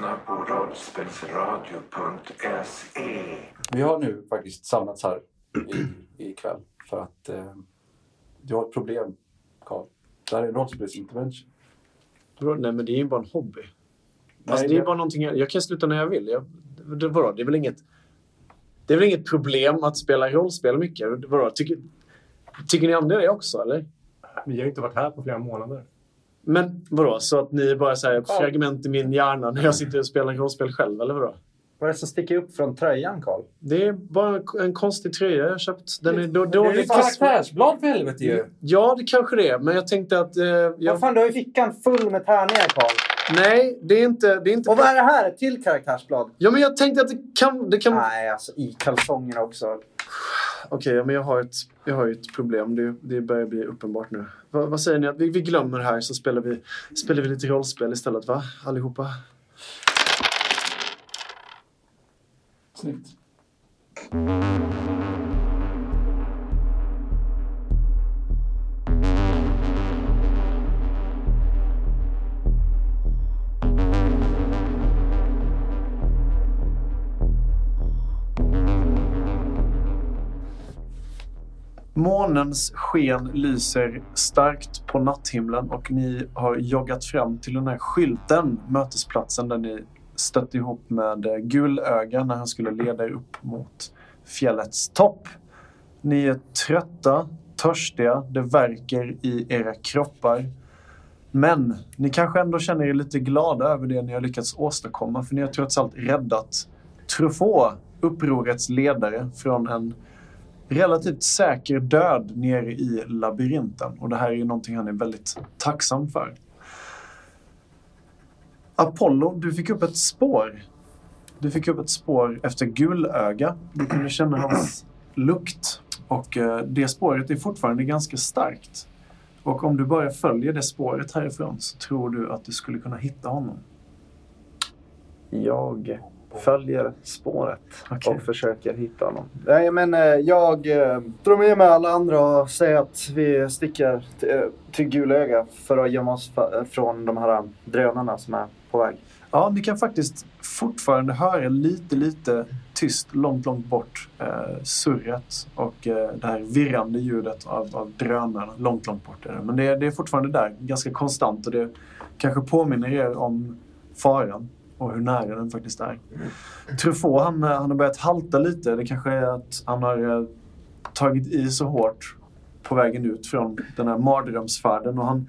lyssnar på rollspelsradio.se. Vi har nu faktiskt samlats här i, ikväll för att eh, du har ett problem, Karl. Det här är rollspelsintervention. Vadå? Nej, men det är ju bara en hobby. Alltså, Nej, det är det- bara någonting jag, jag kan sluta när jag vill. Jag, det, vadå? det är väl inget... Det är väl inget problem att spela rollspel mycket? Vadå? Tycker, tycker ni om det också, eller? Vi har inte varit här på flera månader. Men vadå, så att ni bara säger fragment i min hjärna när jag sitter och spelar rollspel själv, eller vadå? Vad är det som sticker upp från tröjan, Karl? Det är bara en konstig tröja jag har köpt. Den är då, Det är ett karaktärsblad för helvete ju! Ja, det kanske det är. Men jag tänkte att... Eh, Vad jag, fan, du har ju fickan full med tärningar, Karl. nej, det är inte... Det är inte Och vad är det här? Ett till karaktärsblad? ja, men jag tänkte att det kan... Det kan... Nej, alltså i kalsongerna också. Okej, ja, men jag har ett, vi har ju ett problem. Det, det börjar bli uppenbart nu. Va, vad säger ni? Att vi, vi glömmer det här så spelar vi, spelar vi lite rollspel istället, va? Allihopa? Snyggt. Månens sken lyser starkt på natthimlen och ni har joggat fram till den här skylten, mötesplatsen där ni stötte ihop med Gullöga Gulöga när han skulle leda er upp mot fjällets topp. Ni är trötta, törstiga, det värker i era kroppar. Men ni kanske ändå känner er lite glada över det ni har lyckats åstadkomma för ni har trots allt räddat Truffaut, upprorets ledare, från en relativt säker död nere i labyrinten. Och det här är ju någonting han är väldigt tacksam för. Apollo, du fick upp ett spår. Du fick upp ett spår efter Gulöga. Du kunde känna hans lukt. Och eh, det spåret är fortfarande ganska starkt. Och om du bara följer det spåret härifrån så tror du att du skulle kunna hitta honom. Jag följer spåret Okej. och försöker hitta honom. Nej, men eh, jag eh, drar med mig alla andra och säger att vi sticker till, eh, till Gulöga för att gömma oss från de här drönarna som är på väg. Ja, ni kan faktiskt fortfarande höra lite, lite tyst långt, långt bort eh, surret och eh, det här virrande ljudet av, av drönarna långt, långt bort. Är det. Men det, det är fortfarande där, ganska konstant och det kanske påminner er om faran och hur nära den faktiskt är. Truffaut, han, eh, han har börjat halta lite. Det kanske är att han har eh, tagit i så hårt på vägen ut från den här mardrömsfärden och han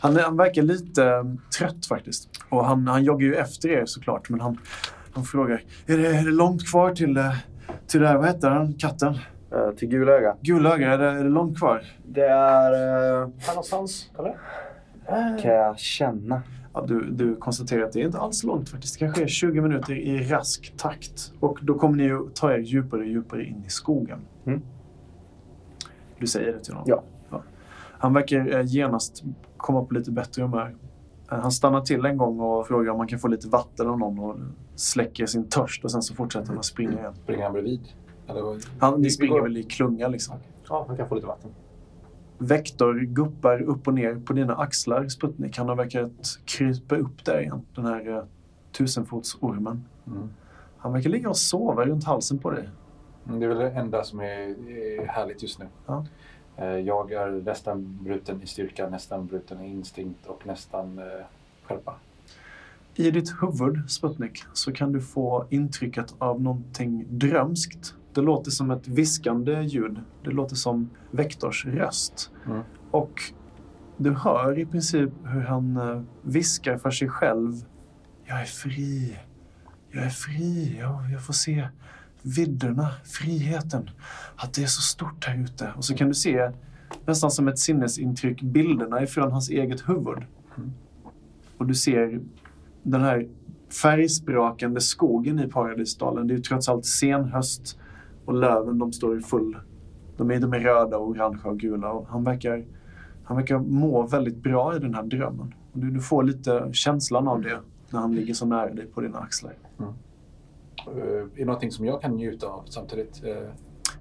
han, han verkar lite eh, trött faktiskt. Och han, han joggar ju efter er såklart. Men han, han frågar. Är det, är det långt kvar till, till det här, vad heter den, katten? Till Gulöga. Gulöga, är det, är det långt kvar? Det är... Här någonstans, eller? kan jag känna. Ja, du, du konstaterar att det är inte alls långt faktiskt. Det kanske är 20 minuter i rask takt. Och då kommer ni ju ta er djupare och djupare in i skogen. Mm. Du säger det till honom? Ja. Han verkar eh, genast komma på lite bättre humör. Eh, Han stannar till en gång och frågar om man kan få lite vatten av någon och släcker sin törst och sen så fortsätter han att springa igen. Springer han bredvid? Eller, Han, ni springer väl i klunga liksom. Ja, han kan få lite vatten. Vektor guppar upp och ner på dina axlar, Sputnik. Han har verkat krypa upp där igen, den här eh, tusenfotsormen. Mm. Han verkar ligga och sova runt halsen på dig. Mm, Det är väl det enda som är, är härligt just nu. Ja. Eh, Jag är nästan bruten i styrka, nästan bruten i instinkt och nästan eh, skärpa. I ditt huvud, Sputnik, så kan du få intrycket av någonting drömskt. Det låter som ett viskande ljud. Det låter som Vektors röst. Mm. Och du hör i princip hur han eh, viskar för sig själv. Jag är fri. Jag är fri. Jag, jag får se vidderna, friheten. Att det är så stort här ute. Och så kan du se, nästan som ett sinnesintryck, bilderna ifrån hans eget huvud. Och du ser den här färgsprakande skogen i Paradisdalen. Det är ju trots allt senhöst och löven de står i full... De är, de är röda, och orangea och gula. Och han, verkar, han verkar må väldigt bra i den här drömmen. Och du, du får lite känslan av det när han ligger så nära dig på dina axlar. Eh, Är det någonting som jag kan njuta av samtidigt? Eh,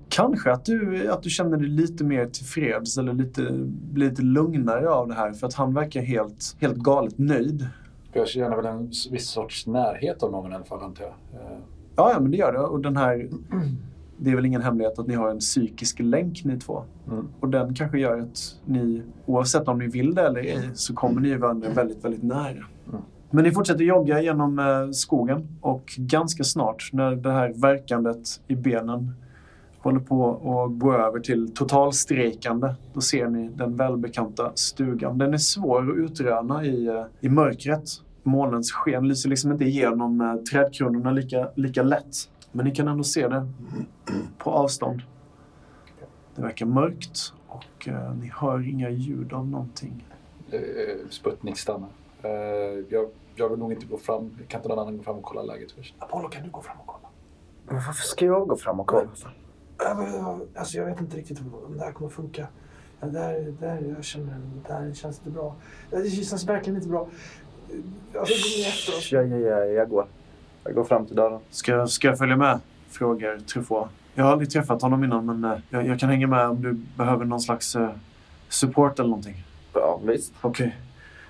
Kanske att du, att du känner dig lite mer tillfreds eller lite, lite lugnare av det här. För att han verkar helt, helt galet nöjd. För jag känner väl en viss sorts närhet av någon i alla fall, antar jag. Eh, Ja, ja, men det gör det. Och den här... Det är väl ingen hemlighet att ni har en psykisk länk ni två. Mm. Och den kanske gör att ni, oavsett om ni vill det eller ej, så kommer ni varandra väldigt, väldigt nära. Men ni fortsätter jogga genom eh, skogen och ganska snart när det här verkandet i benen håller på att gå över till totalstrejkande, då ser ni den välbekanta stugan. Den är svår att utröna i, eh, i mörkret. Månens sken lyser liksom inte igenom eh, trädkronorna lika, lika lätt. Men ni kan ändå se det på avstånd. Det verkar mörkt och eh, ni hör inga ljud av någonting. eh, Sputnik stannar. Eh, jag, jag vill nog inte gå fram. Kan inte någon annan gå fram och kolla läget först? Apollo, kan du gå fram och kolla? Men varför ska jag gå fram och kolla? Jag- Alltså, jag vet inte riktigt om det här kommer funka. Ja, Där, där, jag känner, där känns det bra. Det känns verkligen inte bra. Alltså, det är efter oss. Ja, ja, ja, jag går. Jag går fram till dörren. Ska, ska jag följa med? Frågar Truffaut. Jag har aldrig träffat honom innan men eh, jag, jag kan hänga med om du behöver någon slags eh, support eller någonting. Ja, visst. Okej.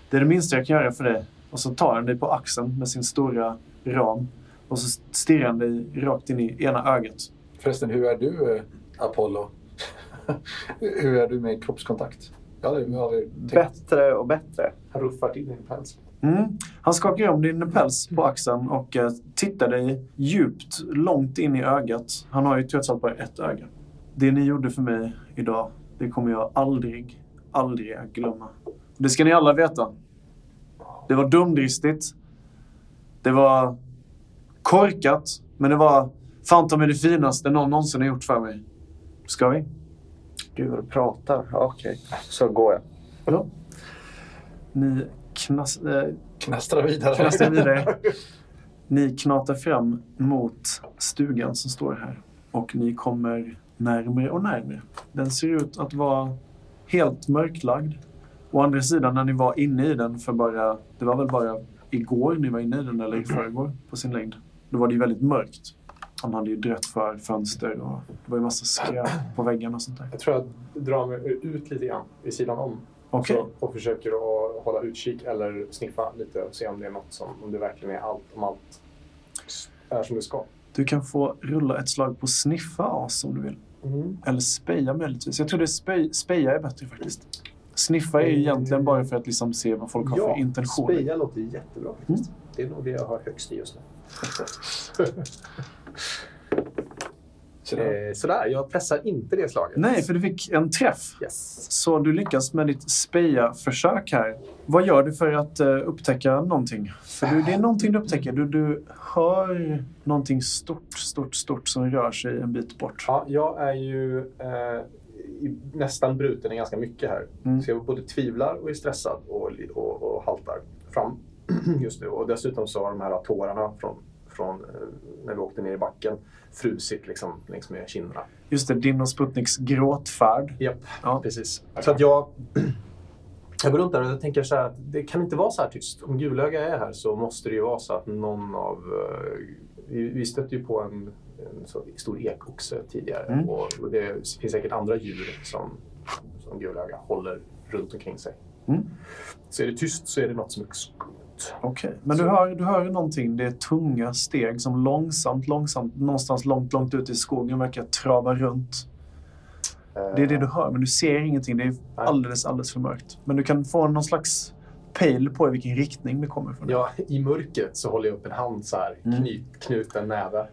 Det är det minsta jag kan göra för dig. Och så tar han dig på axeln med sin stora ram. Och så stirrar han dig rakt in i ena ögat. Förresten, hur är du, eh, Apollo? hur är du med kroppskontakt? Jag hade, jag hade tänkt... Bättre och bättre. Han ruffar till din päls. Mm. Han skakar om din päls på axeln och eh, tittar dig djupt, långt in i ögat. Han har ju trots allt bara ett öga. Det ni gjorde för mig idag, det kommer jag aldrig, aldrig att glömma. Det ska ni alla veta. Det var dumdristigt. Det var korkat. Men det var fan ta mig det finaste någon någonsin har gjort för mig. Ska vi? Gud vad du pratar. Okej, så går jag. Vadå? Ni knas, äh, Knastra vidare. knastrar vidare. Ni knatar fram mot stugan som står här. Och ni kommer närmare och närmare. Den ser ut att vara helt mörklagd. Å andra sidan, när ni var inne i den för bara... Det var väl bara igår ni var inne i den, eller i förrgår på sin längd. Då var det ju väldigt mörkt. Han hade ju drött för fönster och det var ju massa skräp på väggarna och sånt där. Jag tror jag drar mig ut lite grann vid sidan om. Okej. Så, och försöker att hålla utkik eller sniffa lite och se om det är något som, om det verkligen är allt, om allt är som det ska. Du kan få rulla ett slag på sniffa as om du vill. Eller speja möjligtvis. Jag tror det är spej, speja är bättre faktiskt. Sniffa är ju egentligen bara för att liksom se vad folk har för intentioner. speja låter jättebra faktiskt. Det är nog det jag har högst i just nu. Sådär. eh, sådär, jag pressar inte det slaget. Nej, för du fick en träff. Yes. Så du lyckas med ditt speja-försök här. Vad gör du för att eh, upptäcka någonting? För du, det är någonting du upptäcker. Du, du hör någonting stort, stort, stort som rör sig en bit bort. Ja, jag är ju eh, nästan bruten i ganska mycket här. Mm. Så jag både tvivlar och är stressad och, och, och haltar fram just nu. Och dessutom så har de här tårarna från, från eh, när vi åkte ner i backen frusit liksom längs med kinderna. Just det, din och Sputniks gråtfärd. Japp, Ja. precis. Så att jag, jag går runt där och tänker så här att det kan inte vara så här tyst. Om Gulöga är här så måste det ju vara så att någon av... eh, Vi, stötte ju på en, en stor ekoxe tidigare Mm. och och det finns säkert andra djur som, som Gulöga håller runt omkring sig. Mm. Så är det tyst så är det något som skumt. Okej, men Så- du hör, du hör någonting. Det är tunga steg som långsamt, långsamt, någonstans långt, långt ut i skogen verkar trava runt. Det är det du hör, men du ser ingenting. Det är alldeles, alldeles för mörkt. Men du kan få någon slags pejl på i vilken riktning det kommer från. Ja, I mörkret så håller jag upp en hand så här, Mm. knyt, knuten näve.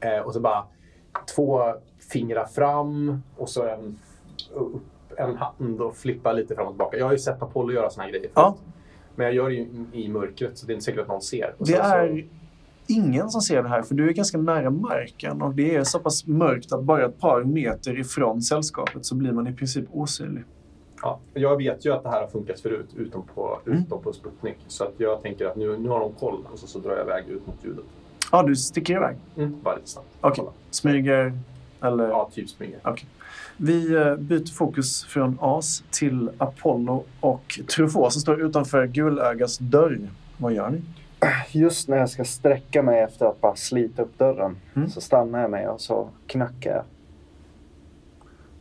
Eh, och så bara två fingrar fram och så en, upp en hand och flippa lite fram och tillbaka. Jag har ju sett Apollo göra såna här grejer förut. Ja. Men jag gör det ju i mörkret så det är inte säkert att någon ser. Och Det så- är ingen som ser det här, för du är ganska nära marken och det är så pass mörkt att bara ett par meter ifrån sällskapet så blir man i princip osynlig. Ja, jag vet ju att det här har funkat förut utom på, Mm. utom på Sputnik. Så att jag tänker att nu, nu har de koll och så, så drar jag iväg ut mot ljudet. Ja, du sticker iväg. Mm. Bara lite snabbt. Okej. Kolla. Smyger eller... Ja, typ springer. Vi eh, byter fokus från As till Apollo och Truffaut som står utanför Gulögas dörr. Vad gör ni? Just när jag ska sträcka mig efter att bara slita upp dörren Mm. så stannar jag mig och så knackar jag.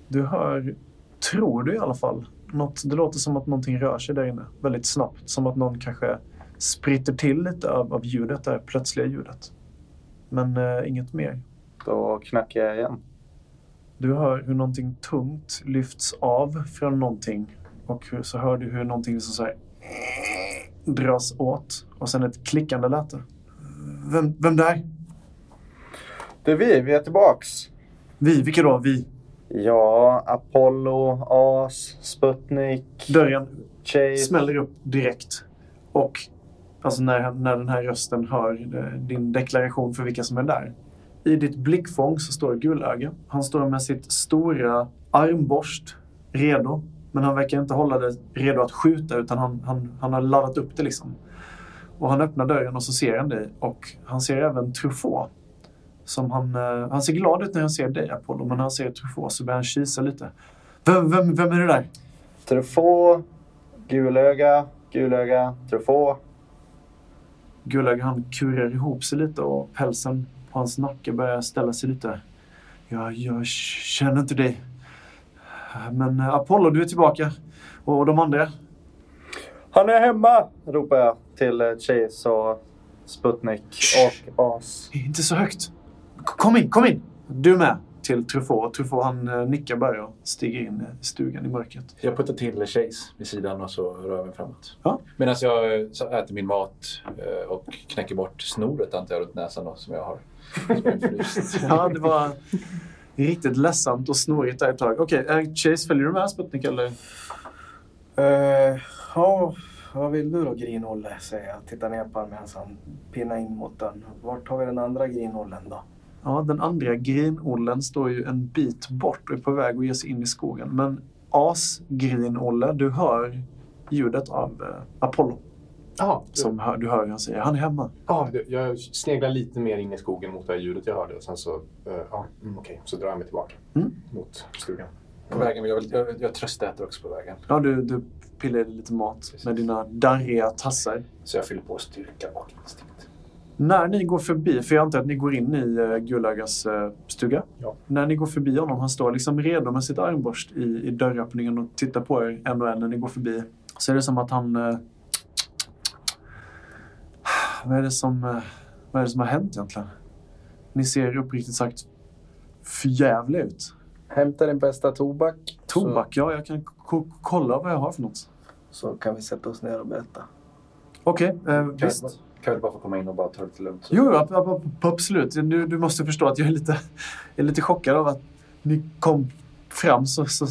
Du hör, tror du i alla fall, något, det låter som att någonting rör sig där inne väldigt snabbt. Som att någon kanske spritter till lite av, av ljudet, det här plötsliga ljudet. Men eh, inget mer. Då knackar jag igen. Du hör hur någonting tungt lyfts av från någonting och så hör du hur någonting liksom så här dras åt och sen ett klickande läte. Vem, vem där? Det är vi, vi är tillbaks. Vi? Vilka då? Vi? Ja, Apollo, As, Sputnik, Dörren Chase. smäller upp direkt. Och alltså när, när den här rösten hör eh, din deklaration för vilka som är där. I ditt blickfång så står Gullöga. Han står med sitt stora armborst redo. Men han verkar inte hålla det redo att skjuta utan han, han, han har laddat upp det liksom. Och han öppnar dörren och så ser han dig och han ser även Truffaut. Som han, eh, han ser glad ut när han ser dig Apollo men när han ser Truffaut så börjar han kisa lite. Vem, vem, vem är det där? Truffaut, Gulöga, Gulöga, Truffaut. Gulag han kurar ihop sig lite och pälsen hans nacke börjar ställa sig lite. Ja, jag känner inte dig. Men eh, Apollo, du är tillbaka. Och de andra? Han är hemma! ropar jag till eh, Chase och Sputnik och As. Inte så högt. Kom in, kom in! Du med. Till Truffaut. Truffaut han eh, nickar bara och stiger in i stugan i mörkret. Jag puttar till Chase vid sidan och så rör jag mig framåt. Ja. Medan jag så äter min mat och knäcker bort snoret antar jag runt näsan då, som jag har. Ja, det var riktigt ledsamt och snorigt där ett tag. Okej, eh, Chase, följer du med Sputnik eller? Eh, ja, vad vill du då Grinolle? säger jag. Tittar ner på honom medan han pinnar in mot den. Vart har vi den andra Grinollen då? Ja, den andra grinollen står ju en bit bort och är på väg att ge sig in i skogen. Men As-grinolle, du hör ljudet av eh, Apollo. Ja, Som hör, du hör hur han säger han är hemma. Ja, jag sneglar lite mer in i skogen mot det här ljudet jag hörde och sen så, eh, ja, mm, okej, så drar jag mig tillbaka Mm. mot stugan. På vägen, men jag, vill, jag, jag tröstäter också på vägen. Ja, du, du pillar lite mat med dina darriga tassar. Så jag fyller på styrka och instinkt. När ni går förbi, för jag antar att ni går in i uh, Gullögas eh, stuga. Ja. När ni går förbi honom, han står liksom redo med sitt armborst i, i dörröppningen och tittar på er en och en när ni går förbi. Så är det som att han... eh, vad, är det som, eh, vad är det som har hänt egentligen? Ni ser uppriktigt sagt förjävliga ut. Hämta din bästa tobak. Tobak, ja, jag kan ko- kolla vad jag har för något. Så, så kan vi sätta oss ner och berätta. Okej, eh, Kan visst. kan jag bara få komma in och bara ta det lite lugnt? Jo, ab- ab- absolut. Du, du måste förstå att jag är lite, är lite chockad av att ni kom fram så, så,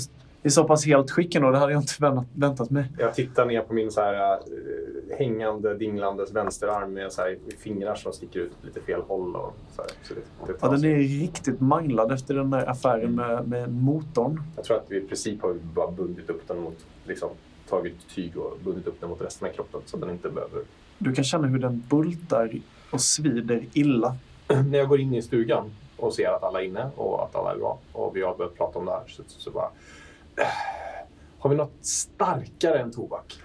i så pass helt skick ändå. Det hade jag inte väntat, mig. Jag tittar ner på min så här, eh, hängande, dinglandes vänsterarm med så här, fingrar som sticker ut lite fel håll. Och så här, så det, det Ja, den är riktigt manglad efter den där affären med, med motorn. Jag tror att vi i princip har bara bundit upp den mot, liksom, tagit tyg och bundit upp den mot resten av kroppen så den inte behöver... Du kan känna hur den bultar och svider illa. När jag går in i stugan och ser att alla är inne och att alla är bra och vi har börjat prata om det här så, så bara... "Eh, Har vi något starkare än tobak?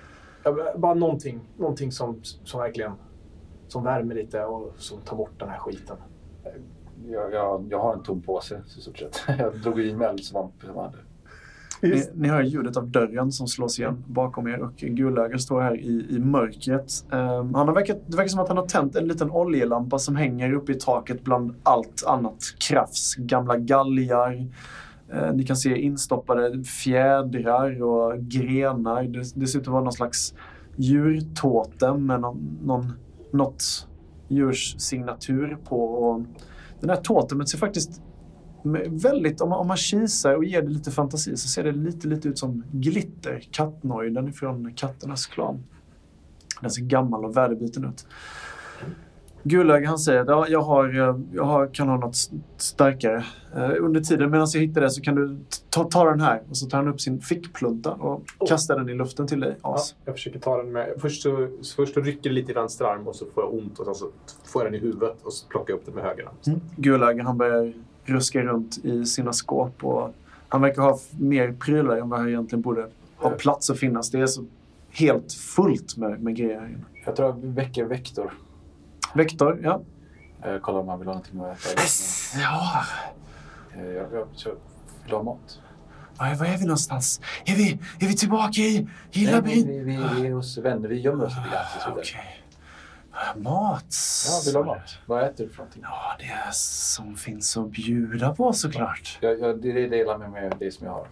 Bara någonting, någonting som, som verkligen som värmer lite och som tar bort den här skiten. Jag, jag, jag har en tom påse i stort sett. Jag drog i mig all svamp som jag hade. Ni, ni hör ljudet av dörren som slås igen bakom er och Gullöga står här i, i mörkret. Ehm, han har verkat, det verkar som att han har tänt en liten oljelampa som hänger uppe i taket bland allt annat krafs. Gamla galgar. Eh, ni kan se instoppade fjädrar och grenar. Det, det ser ut att vara någon slags djurtotem med någon, någon, något djurs signatur på. Och den här totemet ser faktiskt väldigt, om man, om man kisar och ger det lite fantasi så ser det lite, lite ut som glitter. Kattnojden från Katternas klan. Den ser gammal och väderbiten ut. Gullöga han säger att ja, jag, har, eh, jag har, kan ha något starkare. Eh, under tiden medan jag hittar det så kan du ta, ta den här. Och så tar han upp sin fickplunta och Oh. kastar den i luften till dig. Ja, jag försöker ta den med... Först så, först så rycker det lite i vänster arm och så får jag ont och sen så får jag den i huvudet och så plockar jag upp den med höger arm. Mm. Gullöga han börjar ruska runt i sina skåp. Och han verkar ha mer prylar än vad han egentligen borde ha plats att finnas. Det är så helt fullt med, med grejer här inne. Jag tror jag väcker Vektor. Vektor, ja. Eh, kollar om han vill ha någonting att äta. Ja, Eh, jag, jag, jag vill ha mat. var var är vi någonstans? Är vi, är vi tillbaka i, i Nej, vi, vi, vi, vi är hos vänner. Vi gömmer oss lite grann. Okej. Mat. Ja, vill du ha mat? Vad äter du för någonting? Ja, det är som finns att bjuda på såklart. Jag, jag, det delar med mig av det som jag har.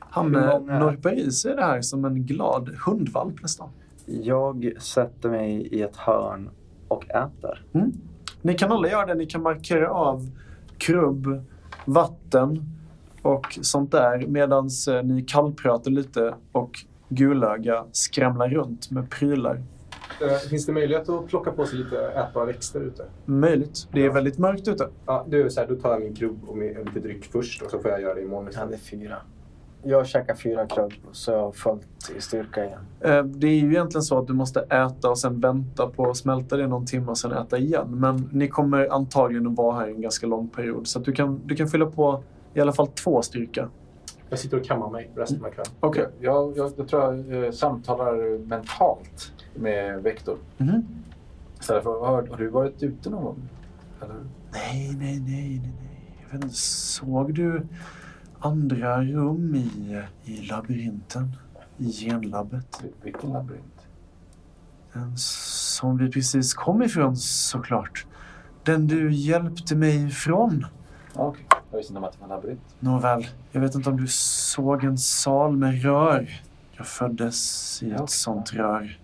Han Hur eh, norpar i sig det här som en glad hundvalp nästan. Jag sätter mig i ett hörn och äter. Ni kan alla göra det. Ni kan markera av krubb, vatten och sånt där medan ni kallpratar lite och Gulöga skramlar runt med prylar. Eh, Finns det möjlighet att plocka på sig lite ätbara växter ute? Möjligt. Det är väldigt mörkt ute. Ja, du, är så här, då tar jag min krubb och min, lite dryck först och så får jag göra det imorgon hade istället. fyra. Jag käkade fyra krubb så jag har fullt i styrka igen. Eh, Det är ju egentligen så att du måste äta och sen vänta på att smälta det någon timme och sen äta igen. Men ni kommer antagligen att vara här en ganska lång period. Så att du, kan, du kan fylla på i alla fall två styrka. Jag sitter och kammar mig resten av kvällen. Okej. Jag, jag, jag tror jag eh, samtalar mentalt med Vektor. Mhm. Istället för, har, har du varit ute någon gång? Eller? Nej, nej, nej, nej, nej. Jag vet inte, såg du andra rum i, i labyrinten? I genlabbet? Vilken labyrint? Den som vi precis kom ifrån såklart. Den du hjälpte mig ifrån. Ah, Okej, jag visste inte om att det var en labyrint. Nåväl, jag vet inte om du såg en sal med rör. Jag föddes i ett sånt rör.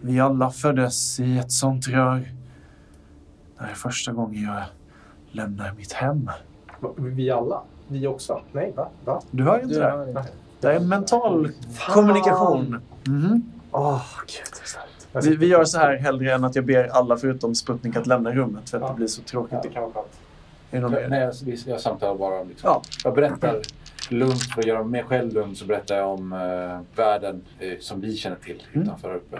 Vi alla föddes i ett sånt rör. Det här är första gången jag lämnar mitt hem. Vi alla? Vi också? Nej, va? va? Du hör inte Du det? hör inte. Det är mental kommunikation. Mhm. Åh, gud. Det är sant. Jag Vi, vi gör så här hellre än att jag ber alla förutom Sputnik att lämna rummet för att Ja. det blir så tråkigt. Det kan vara skönt. Är det någon mer? Nej, jag, vi- jag samtalar bara om... Liksom. Ja. Jag berättar lugnt, för att göra mig själv lugn, så berättar jag om eh, världen eh, som vi känner till Mm. utanför uppe.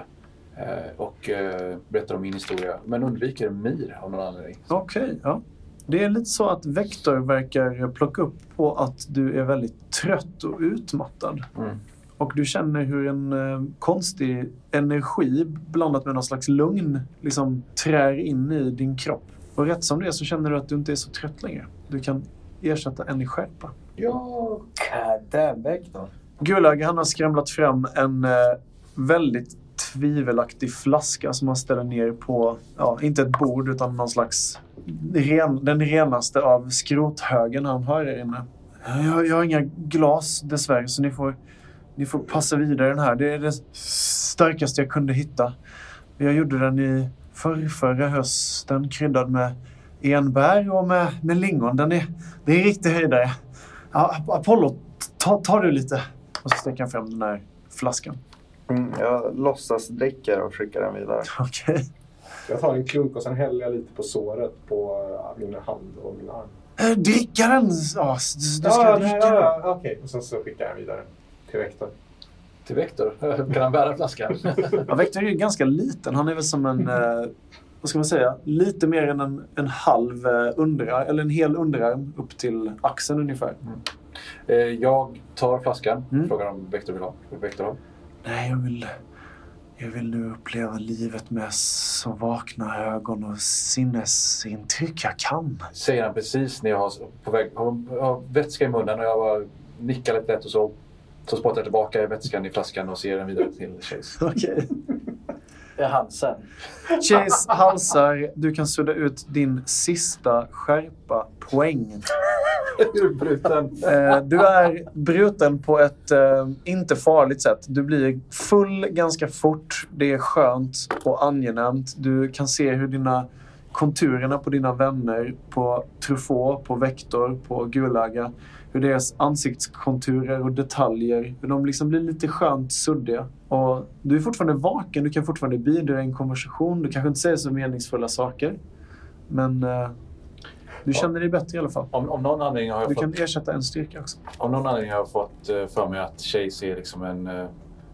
Eh, och eh, berättar om min historia. Men undviker Mir av någon anledning. Okej, ja. Det är lite så att Vektor verkar plocka upp på att du är väldigt trött och utmattad. Mm. Och du känner hur en eh, konstig energi blandat med någon slags lugn liksom trär in i din kropp. Och rätt som det är så känner du att du inte är så trött längre. Du kan ersätta en i skärpa. Ja. Goddamn Vector. Gulag han har skramlat fram en eh, väldigt tvivelaktig flaska som man ställer ner på, ja, inte ett bord utan någon slags ren, den renaste av skrothögen han har här inne. Jag, jag har inga glas dessvärre så ni får, ni får passa vidare den här. Det är det starkaste jag kunde hitta. Jag gjorde den i för, förra hösten kryddad med enbär och med, med lingon. Den är, det är en riktig höjdare. Ja, Apollo, ta, ta du lite. Och så sträcker han fram den här flaskan. Mm, jag låtsas dricker och skickar den vidare. Okej. Jag tar en klunk och sen häller jag lite på såret på eh, min hand och min arm. Äh, dricka den! Ja, du ska ja, dricka nej, den. ja, ja, Okej, och sen så skickar jag den vidare till Vektor. Till Vektor. Kan han bära flaskan? Ja, Vector är ju ganska liten. Han är väl som en, eh, vad ska man säga, lite mer än en, en halv eh, underarm, eller en hel underarm upp till axeln ungefär. Eh, jag tar flaskan. Mm. Frågar om Vektor vill ha. Vektor ha. Nej, jag vill, jag vill nu uppleva livet med så vakna ögon och sinnesintryck jag kan. Säger han precis när jag har på väg, har, har vätska i munnen och jag bara nickar lite lätt och så, så spottar jag tillbaka vätskan i flaskan och ser den vidare till Chase. Okej. Det är halsen. Chase halsar. Du kan sudda ut din sista skärpa poäng. Bruten. Eh, du är bruten på ett eh, inte farligt sätt. Du blir full ganska fort. Det är skönt och angenämt. Du kan se hur dina konturerna på dina vänner, på Truffaut, på Vector, på Gulaga, hur deras ansiktskonturer och detaljer, hur de liksom blir lite skönt suddiga. Och du är fortfarande vaken, du kan fortfarande bidra i en konversation. Du kanske inte säger så meningsfulla saker. Men eh, du känner dig bättre i alla fall. Om, om någon anledning har jag Du fått kan ersätta en styrka också. Av någon anledning har jag fått eh, för mig att Chase är liksom en uh,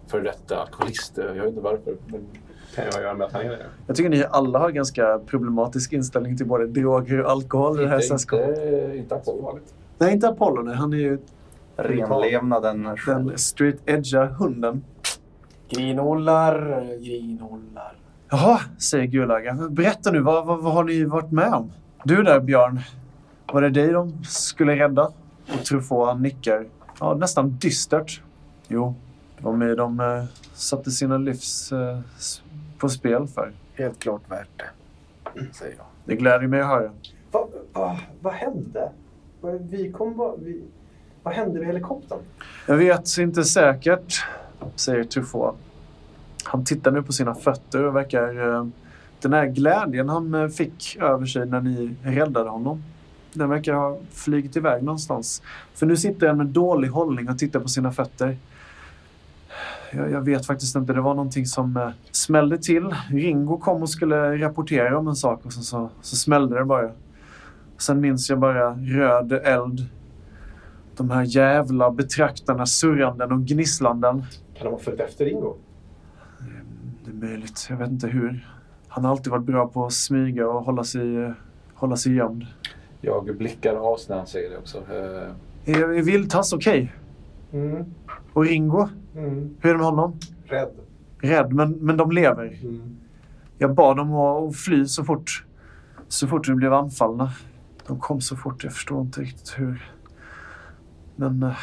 före detta alkoholist. Eh, Jag vet inte varför. Men Kan jag göra med att han är det? Jag tycker ni alla har ganska problematisk inställning till både droger och alkohol i det här inte, sällskapet. inte, inte alkoholvarligt. Nej, inte Apollo. Nej. Han är ju Renlevnaden den street edga hunden. Grinollar, grinollar. Jaha, säger Gulaga. Berätta nu, vad, vad, vad har ni varit med om? Du där, Björn. Var det dig de skulle rädda? Och Truffaut han nickar. Ja, nästan dystert. Jo, det var mig de eh, satte sina livs eh, på spel för. helt klart värt det, säger jag. Det gläder mig att höra. Va, va, vad hände? Va- Vi kom bara... Vi, vad hände vid helikoptern? Jag vet inte säkert, säger Truffaut. Han tittar nu på sina fötter och verkar... eh, Den här glädjen han eh, fick över sig när ni räddade honom. Den verkar ha flugit iväg någonstans. För nu sitter han med dålig hållning och tittar på sina fötter. Jag, jag vet faktiskt inte. Det var någonting som eh, smällde till. Ringo kom och skulle rapportera om en sak och så, så, så smällde det bara. Sen minns jag bara röd eld. De här jävla betraktarna surranden och gnisslanden. Kan de ha följt efter Ringo? Det är möjligt. Jag vet inte hur. Han har alltid varit bra på att smyga och hålla sig, hålla sig gömd. Jag blickar as när han säger det också. Eh, Är, är Vildtass okej? Mm. Och Ringo? Mm. Hur är det med honom? Rädd. Rädd, men, men de lever. Mm. Jag bad dem att att fly så fort, så fort de blev anfallna. De kom så fort. Jag förstår inte riktigt hur. Men eh,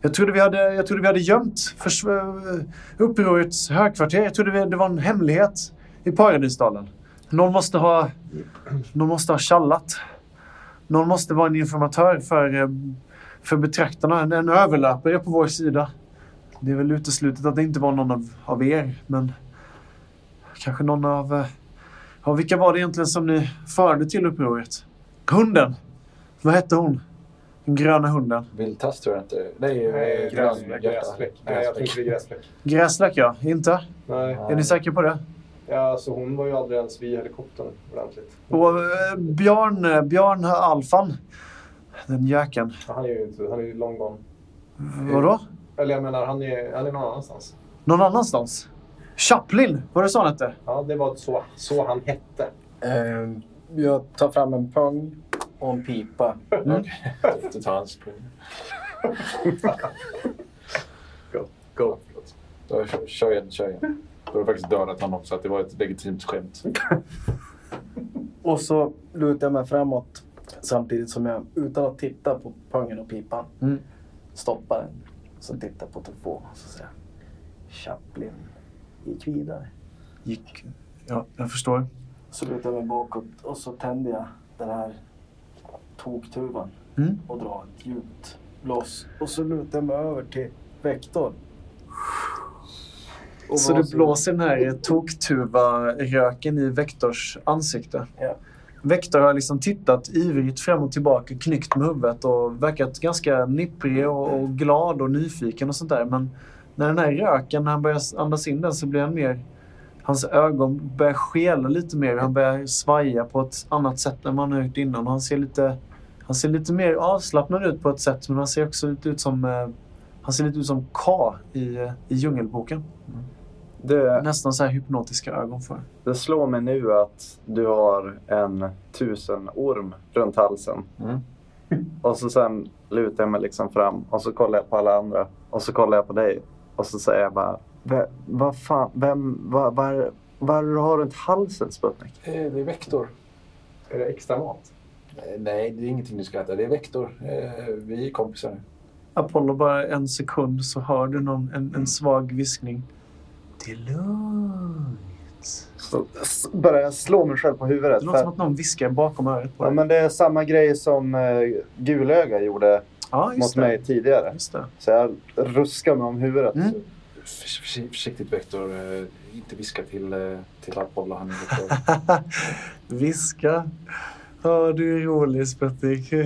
jag trodde vi hade, jag trodde vi hade gömt förs- eh, upprorets högkvarter. Jag trodde vi, det var en hemlighet i Paradisdalen. Någon måste ha, någon måste ha tjallat. Någon måste vara en informatör för, eh, för betraktarna. En, en överlöpare på vår sida. Det är väl uteslutet att det inte var någon av, av er, men kanske någon av... eh, Ja, vilka var det egentligen som ni förde till upproret? Hunden! Vad hette hon? Den gröna hunden. Vildtass tror jag inte. Nej, Nej, eh, gräsfläck. grönhjärta. Gräsfläck. Nej, gräsfläck. Gräsläck, ja. Inte? Nej. Är ni säkra på det? Ja, alltså hon var ju aldrig ens vid helikoptern ordentligt. Och eh, Björn, eh, Björn Alfan. Den jäkeln. Ja, Han är ju inte... Han är ju long gone. Vadå? Eller jag menar, han är, han är någon annanstans. Någon annanstans? Chaplin, var det så han hette? Ja, det var så, så han hette. Eh, jag tar fram en pung och en pipa. Du tar hans pung. Go. Go. Då kör- igen, kör igen. Har du faktiskt dödat honom så att det var ett legitimt skämt. Och så lutar jag mig framåt samtidigt som jag, utan att titta på pungen och pipan, Mm. stoppar den. Så tittar på telefon och så säger Chaplin gick vidare. Gick... Ja, jag förstår. Så lutar jag mig bakåt och så tänder jag den här toktuvan Mm. och drar ett djupt blås. Och så lutar jag mig över till vektorn. Och Så du blåser den här toktuva-röken i Vektors ansikte? Ja. Vektor har liksom tittat ivrigt fram och tillbaka, knyckt med huvudet och verkat ganska nipprig och, och glad och nyfiken och sånt där. Men när den här röken, när han börjar andas in den så blir han mer... Hans ögon börjar skela lite mer. Han börjar svaja på ett annat sätt än man har gjort innan. Han ser lite, han ser lite mer avslappnad ut på ett sätt men han ser också lite ut som... eh, Han ser lite ut som K i, eh, i Djungelboken. Det, Nästan så här hypnotiska ögon för. det slår mig nu att du har en tusenorm runt halsen. Mm. Och så sen lutar jag mig liksom fram och så kollar jag på alla andra. Och så kollar jag på dig. Och så säger jag bara, "Ve- vad fan, vem, vad, vad, vad har du runt halsen Sputnik? Eh, Det är Vektor. Är det extra mat? Eh, Nej, det är ingenting du ska äta. Det är Vektor. Eh, Vi är kompisar nu. Apollo, bara en sekund så hör du någon, en, en svag viskning. Det är lugnt. Så börjar jag slå mig själv på huvudet. Det låter som att någon viskar bakom örat på ja, dig. men det är samma grej som eh, Gulöga gjorde Ja, just mot det. mig tidigare. Just det. Så jag ruskar mig om huvudet. Mm. Förs- förs- Försiktigt Vektor. Eh, Inte viska till, eh, till Apollo. Han. Viska. Ja, du är rolig, Sputnik.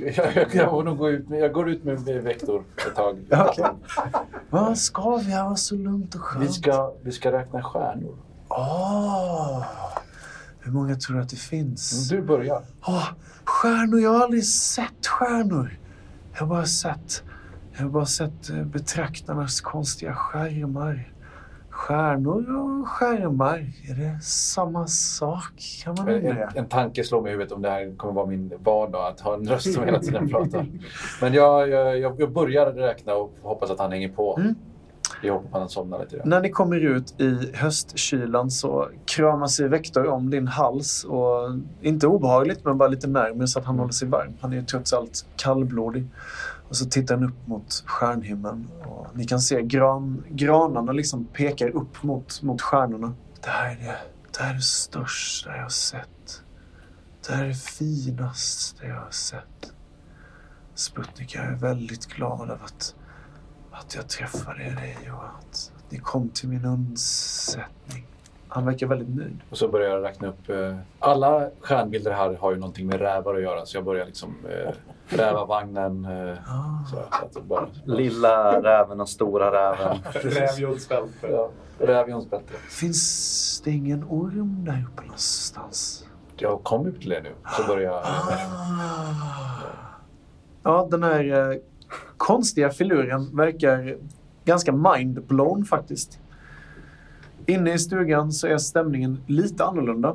jag, jag, jag, nog gå ut med, jag går ut med, med Vektor ett tag. Okej. Vad ska vi? Det var så lugnt och skönt. Vi ska, vi ska räkna stjärnor. Åh! Hur många tror du att det finns? Du börjar. Åh, stjärnor! Jag har aldrig sett stjärnor. Jag har bara sett, jag har bara sett eh, betraktarnas konstiga skärmar. Stjärnor och skärmar, är det samma sak? Kan man En, en, tanke slår mig i huvudet om det här kommer vara min vardag, att ha en röst som hela tiden pratar. Men jag, jag, jag jag börjar räkna och hoppas att han hänger på. Mm. I hopp om att han somnar lite. När ni kommer ut i höstkylan så kramar sig Vektor om din hals. Och inte obehagligt, men bara lite närmare så att han håller sig varm. Han är ju trots allt kallblodig. Och så tittar han upp mot stjärnhimlen. Och ni kan se gran, granarna liksom pekar upp mot, mot stjärnorna. Det här är det, det här är det största jag har sett. Det här är det finaste jag har sett. Sputnik, jag är väldigt glad över att, att jag träffade dig och att ni kom till min undsättning. Han verkar väldigt nöjd. Och så börjar jag räkna upp. Eh, alla stjärnbilder här har ju någonting med rävar att göra. Så jag börjar liksom eh, rävavagnen. Eh, Ah. så, så att det bara, Lilla räven och stora räven. Rävjolsbälte. Ja. Finns det ingen orm där uppe någonstans? Jag kommer till det nu. Så börjar jag... Ja, den här eh, konstiga filuren verkar ganska mind-blown faktiskt. Inne i stugan så är stämningen lite annorlunda.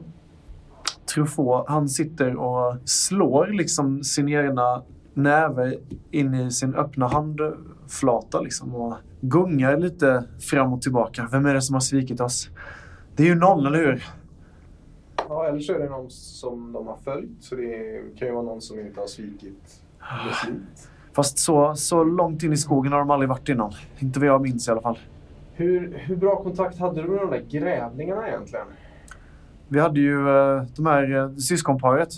Truffaut, han sitter och slår liksom sin ena näve in i sin öppna handflata liksom och gungar lite fram och tillbaka. Vem är det som har svikit oss? Det är ju någon, eller hur? Ja, eller så är det någon som de har följt. Så det kan ju vara någon som inte har svikit beslut. Fast så, så långt in i skogen har de aldrig varit innan. Inte vad jag minns i alla fall. Hur, hur bra kontakt hade du med de där grävlingarna egentligen? Vi hade ju eh, de här eh, syskonparet.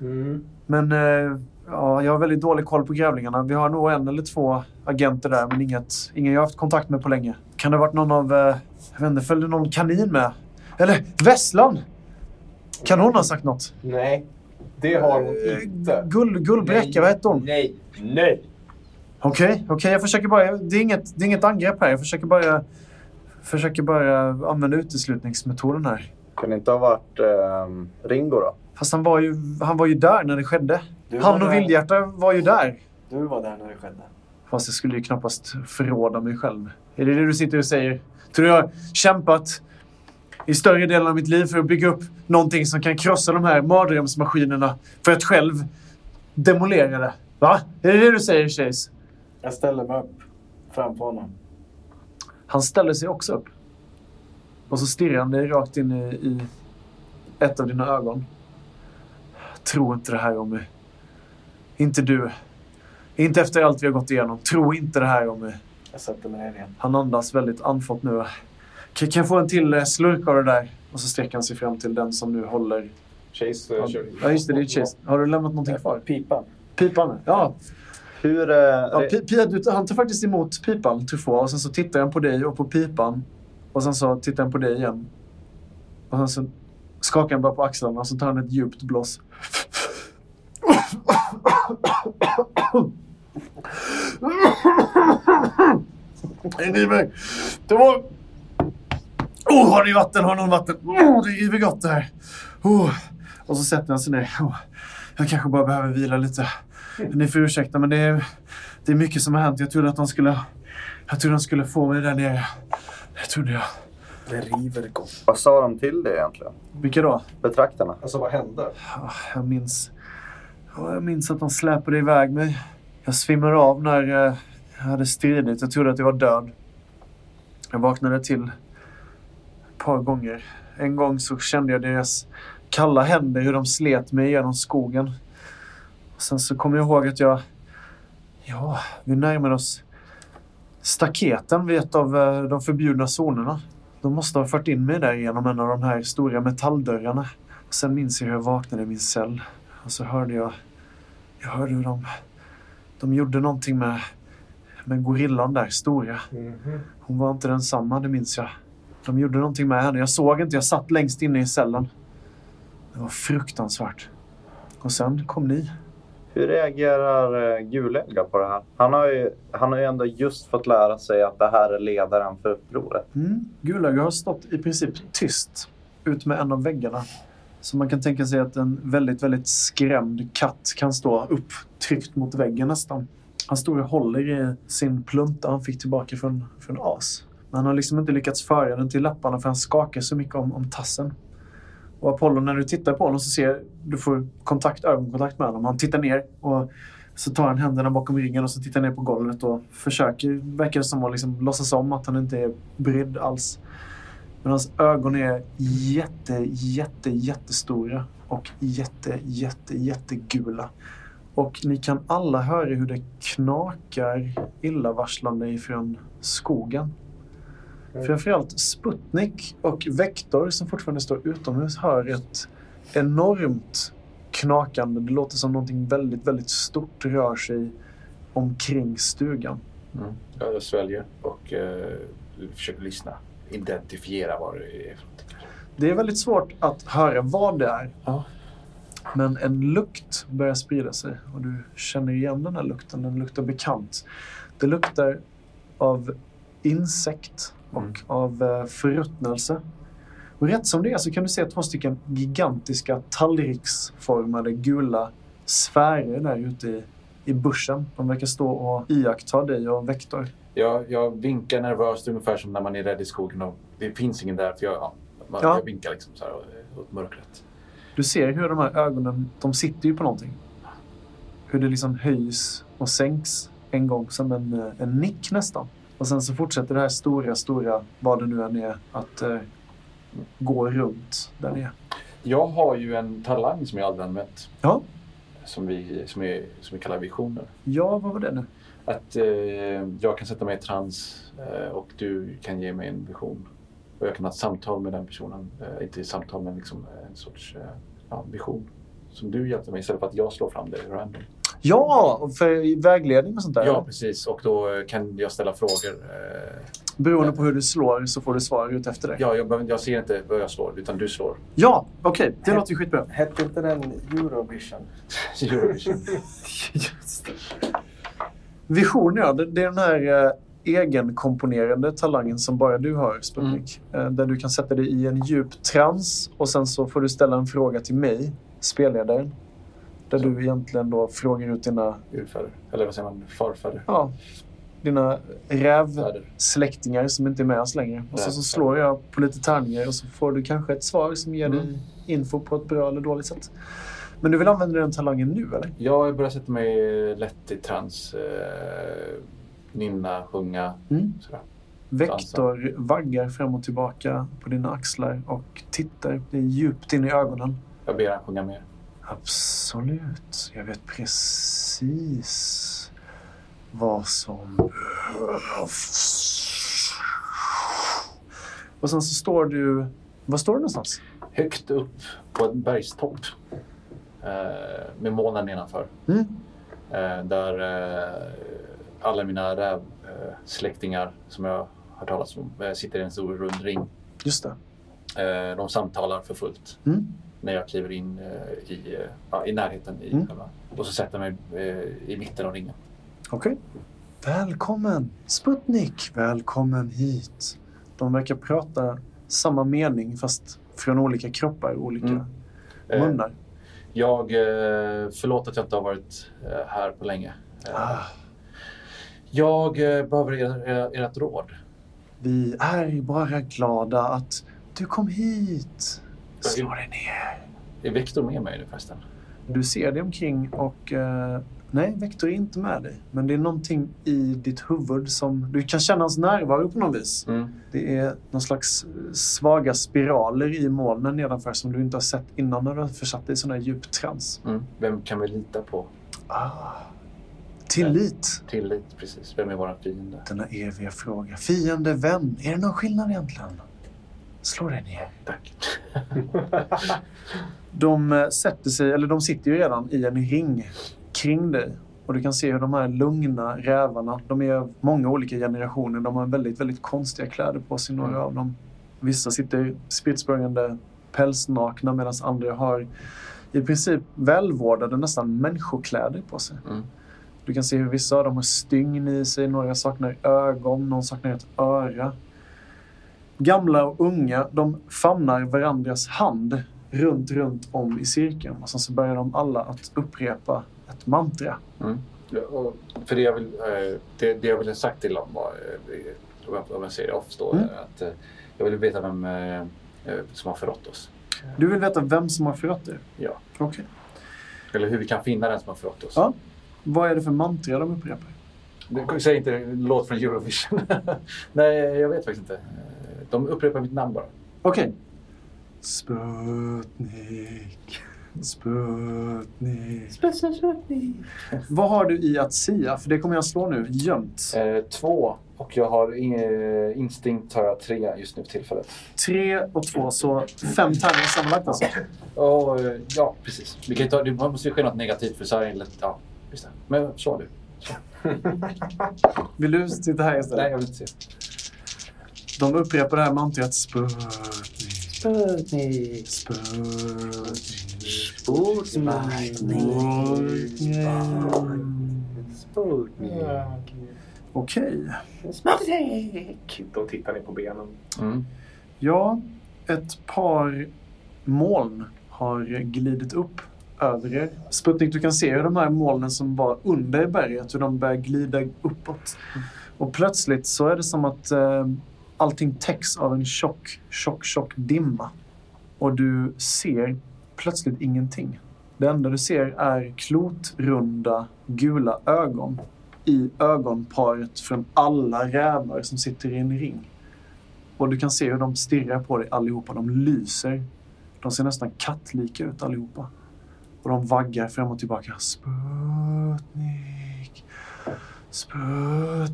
Mm. Men eh, ja, jag har väldigt dålig koll på grävlingarna. Vi har nog en eller två agenter där, men inget, ingen jag har haft kontakt med på länge. Kan det ha varit någon av... Jag vet inte, följde någon kanin med? Eller Vesslan! Kan hon ha sagt något? Nej, det har hon inte. Gull, Gullbräcka, vad hette hon? Nej, nej. Okej, okej. jag försöker bara... Det är, inget, det är inget angrepp här. Jag försöker bara... Försöker bara använda uteslutningsmetoden här. Kan det inte ha varit ehm, Ringo då? Fast han var ju, han var ju där när det skedde. Du Han var och. Vildhjärta var ju där. Du var där när det skedde. Fast jag skulle ju knappast förråda mig själv. Är det det du sitter och säger? Tror du jag har kämpat i större delen av mitt liv för att bygga upp någonting som kan krossa de här mardrömsmaskinerna för att själv demolera det? Va? Är det det du säger, Chase? Jag ställer mig upp framför honom. Han ställer sig också upp. Och så stirrar han dig rakt in i, i ett av dina ögon. Tro inte det här om mig. Inte du. Inte efter allt vi har gått igenom. Tro inte det här om mig. Jag sätter mig ner igen. Han andas väldigt andfått nu. Kan, jag få en till eh, slurk av det där? Och så sträcker han sig fram till den som nu håller... Chase Ja, eh, kör. ja just det, det är Chase. Har du lämnat någonting kvar? Pipan. Pipan? Ja. Hur... eh, ja pi, du, han tar faktiskt emot pipan, Truffaut. Och sen så tittar han på dig och på pipan. Och sen så tittar han på dig igen. Och sen så skakar han bara på axlarna och så tar han ett djupt blås. Är ni mig. Det var... Oh, har ni vatten? Har någon vatten? Oh, det är gott det här. Oh. Och så sätter han sig ner. Oh. Jag kanske bara behöver vila lite. Ni får ursäkta, men det är, det är mycket som har hänt. Jag trodde att de skulle... Jag trodde de skulle få mig där nere. Det trodde jag. Det river gott. Vad sa de till dig egentligen? Vilka då? Betraktarna? Alltså vad hände? Ah, Jag minns... ja, Jag minns att de släpade iväg mig. Jag svimmade av när eh, jag hade stridit. Jag trodde att jag var död. Jag vaknade till ett par gånger. En gång så kände jag deras kalla händer, hur de slet mig genom skogen. Och sen så kommer jag ihåg att jag... Ja, vi närmade oss staketen vid ett av eh, de förbjudna zonerna. De måste ha fört in mig där genom en av de här stora metalldörrarna. Sen minns jag hur jag vaknade i min cell. Och så hörde jag... Jag hörde hur de... De gjorde någonting med... Med gorillan där, stora. Mhm. Hon var inte densamma, det minns jag. De gjorde någonting med henne. Jag såg inte, jag satt längst inne i cellen. Det var fruktansvärt. Och sen kom ni. Hur reagerar eh, Gulöga på det här? Han har, ju, han har ju ändå just fått lära sig att det här är ledaren för upproret. Mm. Gulöga har stått i princip tyst ut med en av väggarna. Så man kan tänka sig att en väldigt, väldigt skrämd katt kan stå upptryckt mot väggen nästan. Han står och håller i sin plunta han fick tillbaka från, från As. Men han har liksom inte lyckats föra den till läpparna för han skakar så mycket om, om tassen. Och Apollo, när du tittar på honom så ser du får kontakt, ögonkontakt med honom. Han tittar ner och Så tar han händerna bakom ryggen och så tittar ner på golvet och försöker, verkar som att liksom låtsas om att han inte är brydd alls. Men hans ögon är jätte, jätte, jättestora och jätte, jätte, jättegula. Och ni kan alla höra hur det knakar illavarslande ifrån skogen. Framförallt Sputnik och Vektor som fortfarande står utomhus hör ett enormt knakande. Det låter som någonting väldigt, väldigt stort rör sig omkring stugan. Mm. Jag sväljer och eh, försöker lyssna. Identifiera vad det är. Det är väldigt svårt att höra vad det är. Ja. Men en lukt börjar sprida sig och du känner igen den här lukten. Den luktar bekant. Det luktar av insekt och Mm. av eh, förruttnelse. Och rätt som det är så kan du se två stycken gigantiska tallriksformade gula sfärer där ute i, i buschen. De verkar stå och iaktta dig och Vektor. Jag, jag vinkar nervöst ungefär som när man är rädd i skogen och det finns ingen där. För jag, ja, man, Ja. jag vinkar liksom så här åt mörkret. Du ser hur de här ögonen, de sitter ju på någonting. Hur det liksom höjs och sänks en gång som en, eh, en nick nästan. Och sen så fortsätter det här stora, stora, vad det nu än är, att eh, gå runt där det är. Jag har ju en talang som jag aldrig använt. Ja. Som vi, som är, som vi kallar visioner. Ja, vad var det nu? Att eh, jag kan sätta mig i trans eh, och du kan ge mig en vision. Och jag kan ha ett samtal med den personen. Eh, inte ett samtal men liksom en sorts eh, ja, vision. Som du hjälpte mig istället för att jag slår fram det random. Ja, och för vägledning och sånt där. Ja, precis. Och då eh, kan jag ställa frågor. Eh, Beroende på hur du slår så får du svar ut efter det. ja, jag, jag ser inte vad jag slår, utan du slår. Ja, okej. Det låter ju skitbra. Hette inte den Eurovision? Eurovision. Vision, ja. Det, det är den här eh, egenkomponerande talangen som bara du har, Sputnik. Eh, där du kan sätta dig i en djup trans och sen så får du ställa en fråga till mig, spelledaren. Där du egentligen då frågar ut dina, Urfäder. Eller vad säger man? Farfäder. ja, dina rävsläktingar som inte är med oss längre. Och så, så slår jag på lite tärningar och så får du kanske ett svar som ger Mm. dig info på ett bra eller dåligt sätt. Men du vill använda den talangen nu, eller? Jag börjar sätta mig lätt i trans. Eh, nynna, sjunga. Mm. Sådär. Vektor vaggar fram och tillbaka på dina axlar och tittar djupt in i ögonen. Jag ber han sjunga mer. Absolut. Jag vet precis vad som behövs. Och sen så står du... Var står du någonstans? Högt upp på en bergstopp. Eh, med molnen nedanför. Mm. Eh, där eh, alla mina rävsläktingar som jag har talas om sitter i en stor rund ring. Just det. De samtalar för fullt Mm. När jag kliver in eh, i, eh, ja, i närheten. I Mm. Och så sätter jag mig eh, i mitten av ringen. Okej. Välkommen, Sputnik. Välkommen hit. De verkar prata samma mening fast från olika kroppar, olika Mm. Munnar. Jag, förlåt att jag inte har varit här på länge. Ah, Jag eh, behöver er, er, ert råd. vi är bara glada att du kom hit. Slå dig ner. Är Vektor med mig nu förresten? Du ser dig omkring och... Eh, nej, Vektor är inte med dig. Men det är någonting i ditt huvud som... Du kan känna hans närvaro på något vis. Mm. Det är någon slags eh, svaga spiraler i molnen nedanför som du inte har sett innan när du har försatt dig i sån här djup trans. Mm. Vem kan vi lita på? Ah. Tillit. Tillit, precis. Vem är vår fiende? Denna eviga fråga. Fiende, vän. Är det någon skillnad egentligen? Slå dig ner. Tack. De eh, sätter sig, eller de sitter ju redan i en ring kring dig. Och du kan se hur de här lugna rävarna, de är av många olika generationer. De har väldigt, väldigt konstiga kläder på sig, några Mm. av dem. Vissa sitter spritt språngande pälsnakna medan andra har i princip välvårdade, nästan människokläder på sig. Mm. Du kan se hur vissa av dem har stygn i sig, några saknar ögon, någon saknar ett öra. Gamla och unga, de famnar varandras hand runt, runt om i cirkeln. Och sen så börjar de alla att upprepa ett mantra. Mm. Ja, för det jag, vill, eh, det, det jag ville sagt till dem var, eh, om jag- säger det off då, Mm. att eh, jag ville veta vem som har förrått oss. Du vill veta vem som har förrått dig? Ja. Okej. Eller hur vi kan finna den som har förrått oss. Ja. Vad är det för mantra de upprepar? Du säger inte låt från Eurovision. Nej, jag vet faktiskt inte. De upprepar mitt namn bara. Okej. Sputnik. Sputnik. Vad har du i att sia? För det kommer jag slå nu. Gömt. Eh, två. Och jag har eh, instinkt har jag tre just nu för tillfället. Tre och två, så fem tärningar sammanlagt alltså. Och, eh, ja, precis. Vi kan ta, det måste ju ske något negativt för så här är det lätt. Ja, just det. Men så du. Vill du sitta här Nej, istället? jag vill inte se. De upprepar det här mantrat. Sputnik. Sputnik. Sputnik. Okej. Sputnik. Då tittar ni på benen. Mm. Ja, ett par moln har glidit upp över er. Sputnik, du kan se hur de här molnen som var under berget, hur de börjar glida uppåt. Och plötsligt så är det som att eh, allting täcks av en tjock, tjock, tjock dimma. Och du ser plötsligt ingenting. Det enda du ser är klotrunda, gula ögon i ögonparet från alla rävar som sitter i en ring. Och du kan se hur de stirrar på dig allihopa. De lyser. De ser nästan kattlika ut allihopa. Och de vaggar fram och tillbaka. Sputnik. Sputnik.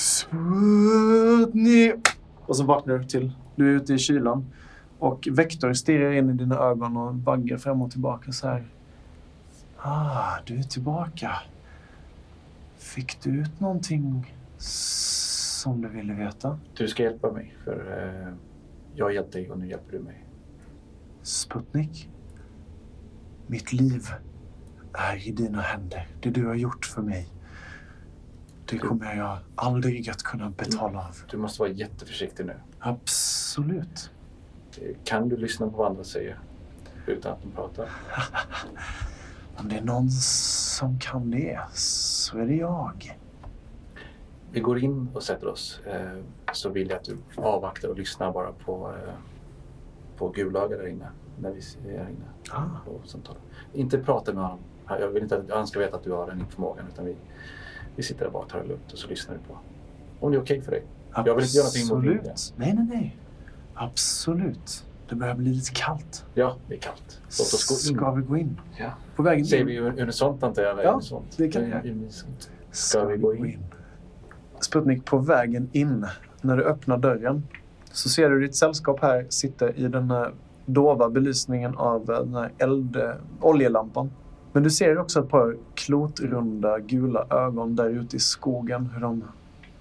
Sputnik. Och så vaknar du till. Du är ute i kylan. Och Vektor stirrar in i dina ögon och vaggar fram och tillbaka så här. Ah, du är tillbaka. Fick du ut någonting som du ville veta? Du ska hjälpa mig, för eh, jag har hjälpt dig och nu hjälper du mig. Sputnik. Mitt liv är i dina händer. Det du har gjort för mig. Det kommer jag aldrig att kunna betala av. Du måste vara jätteförsiktig nu. Absolut. Kan du lyssna på vad andra säger utan att de pratar? Om det är någon som kan det så är det jag. Vi går in och sätter oss. Eh, så vill jag att du avvaktar och lyssnar bara på, eh, på Gulaga där inne. När vi är här inne Ah. Inte prata med honom. Jag vill inte att han ska veta att du har den förmågan. Utan vi, vi sitter där bara och tar det lugnt och så lyssnar vi på. Om det är okej för dig. Jag vill inte göra någonting mot. Absolut. Nej, nej, nej. Absolut. Det börjar bli lite kallt. Ja, det är kallt. Låt oss gå in. Ska vi gå in? Ja. På vägen Säger in? vi unisont antar jag? Ja, unisont? det kan vi göra. Ska vi gå in? Sputnik, på vägen in, när du öppnar dörren, så ser du ditt sällskap här sitta i den här dova belysningen av den här eld, oljelampan. Men du ser också ett par klotrunda gula ögon där ute i skogen, hur de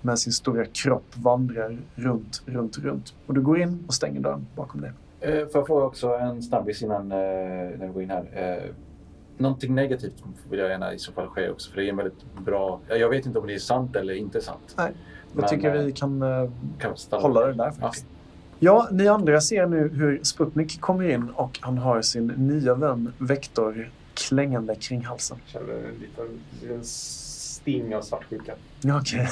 med sin stora kropp vandrar runt, runt, runt. Och du går in och stänger dörren bakom dig. Eh, får jag fråga också en snabbis innan eh, när vi går in här. Eh, någonting negativt vill jag gärna i så fall ske också. För det är en väldigt bra... ja, Jag vet inte om det är sant eller inte sant. Nej, Jag Men, tycker eh, vi kan eh, Kan hålla det där Ja. faktiskt. Ja, ni andra ser nu hur Sputnik kommer in och han har sin nya vän Vektor klängande kring halsen. Känner en liten, liten sting av svartsjuka. Ja, Okej.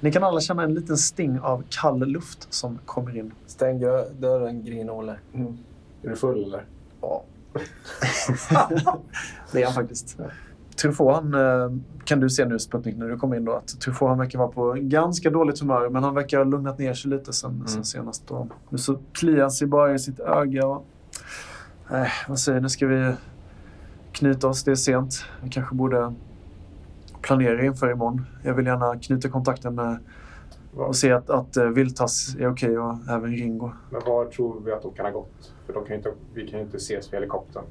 Ni kan alla känna en liten sting av kall luft som kommer in. Stäng dö- dörren, Grin-Olle. Mm. Är du full eller? Ja. Det är han faktiskt. Truffaut, han eh, kan du se nu Sputnik när du kommer in då att Truffaut han verkar vara på ganska dåligt humör men han verkar ha lugnat ner sig lite sen, sen senast. Då. Nu så kliar han sig bara i sitt öga och... Eh, vad säger nu ska vi knyta oss. Det är sent. Vi kanske borde planera inför imorgon. Jag vill gärna knyta kontakten med och se att, att eh, Viltas är okej och även Ringo. Men var tror vi att de kan ha gått? För de kan inte, vi kan ju inte ses med helikoptern.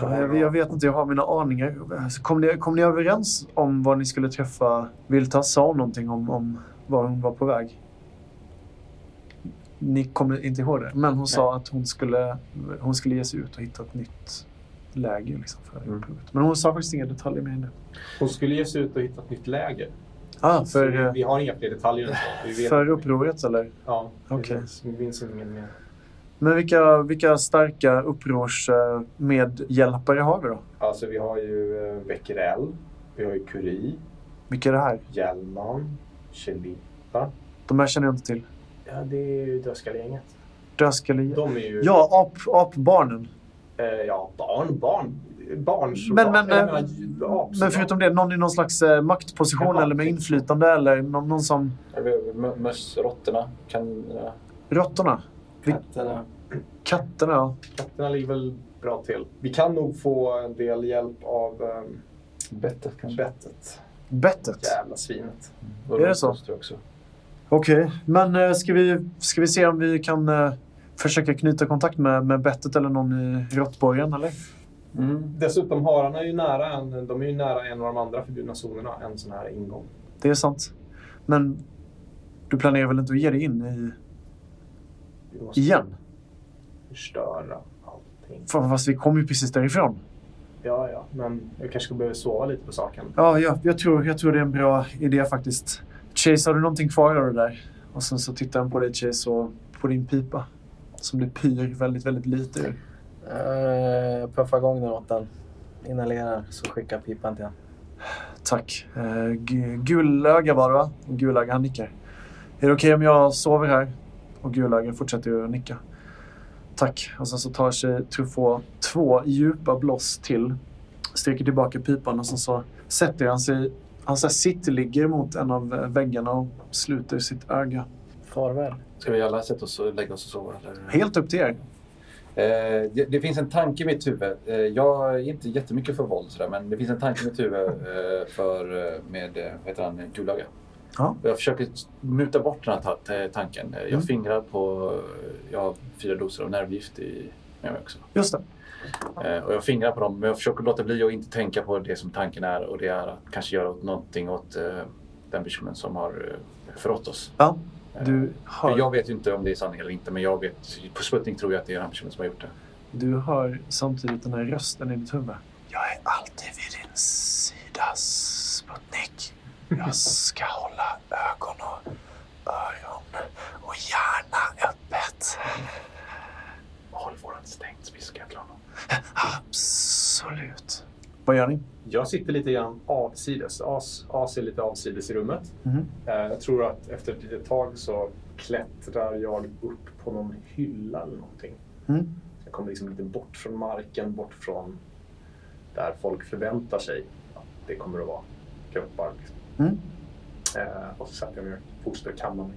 Ja, jag, jag vet inte, jag har mina aningar. Kom ni, kom ni överens om var ni skulle träffa Viltas? Sa hon någonting om, om var hon var på väg? Ni kommer inte ihåg det, men hon sa att hon skulle, hon skulle ge sig ut och hitta ett nytt läge liksom, för Mm. upproret. Men hon sa faktiskt inga detaljer mer än det. Hon skulle ge sig ut och hitta ett nytt läger. Ah, Så vi, för, eh, vi har inga fler detaljer än så. Vi vet för upproret eller? Ja, precis. Vi minns inget mer. Men vilka, vilka starka upprorsmedhjälpare har vi då? Alltså vi har ju eh, Becquerel, vi har ju Curie, Vilka är det här? Hjelman, Chelita. De här känner jag inte till. Ja, det är ju Dödskallegänget. Dödskalle... De är ju... Ja, ap, apbarnen. Eh, ja, barn, barn. barnsoldater. Men- men, eh, menar. Men förutom det, någon i någon slags eh, maktposition eller med inflytande eller någon, någon som... Mö- Möss, råttorna, Katterna. Katterna, ja. Katterna ligger väl bra till. Vi kan nog få en del hjälp av um, Bettet kanske. bettet. Bettet? Jävla svinet. Och Är det så? Okej, men eh, ska, vi, ska vi se om vi kan eh, försöka knyta kontakt med, med bettet eller någon i råttborgen, eller? Dessutom hararna är ju nära en, de är ju nära en av de andra förbjudna zonerna, en sån här ingång. Det är sant. Men du planerar väl inte att ge dig in i... Vi måste igen? förstöra allting. Fast vi kom ju precis därifrån. Ja, ja, men jag kanske behöver sova lite på saken. Ja, jag, jag, tror, jag tror det är en bra idé faktiskt. Chase, har du någonting kvar av det där? Och sen så tittar han på dig Chase och på din pipa. Som du pyr väldigt, väldigt lite ur. Uh, puffa igång den åt den. Inhalerar så skickar pipan till honom. Tack. Uh, Gulöga var det va? Gulöga han nickar. Är det okej om jag sover här? Och Gulöga fortsätter att nicka. Tack. Och sen så tar sig Truffaut två djupa blås till. Sträcker tillbaka pipan och sen så sätter han sig. Han så här sittligger mot en av väggarna och sluter sitt öga. Farväl. Ska vi alla sätta oss och lägga oss och sova? Eller? Helt upp till er. Eh, det, det finns en tanke i mitt huvud. Eh, jag är inte jättemycket för våld sådär, men det finns en tanke i mitt huvud eh, för, eh, med, eh, vad heter han, Gulaga. Ja. Jag försöker muta bort den här ta- ta- tanken. Eh, Jag Mm. fingrar på, jag har fyra doser av nervgift i, med mig också. Just det. Eh, och jag fingrar på dem, men jag försöker låta bli att inte tänka på det som tanken är och det är att kanske göra någonting åt eh, den personen som har eh, förrått oss. Ja, Eh, du hör, jag vet ju inte om det är sanning eller inte, men jag vet, på Sputnik tror jag att det är den personen som har gjort det. du hör samtidigt den här rösten i ditt huvud. Jag är alltid vid din sida, Sputnik. Jag ska hålla ögon och öron och hjärna öppet. Håll våran stängt, viskar jag till honom. Absolut. Vad gör ni? Jag sitter lite grann avsides. As, as är lite avsides i rummet. Eh, Jag tror att efter ett litet tag så klättrar jag upp på någon hylla eller någonting. Mm. Jag kommer liksom lite bort från marken, bort från där folk förväntar sig att det kommer att vara kroppar. Liksom. Mm. Eh, och så sätter jag mig och fortsätter kamma mig.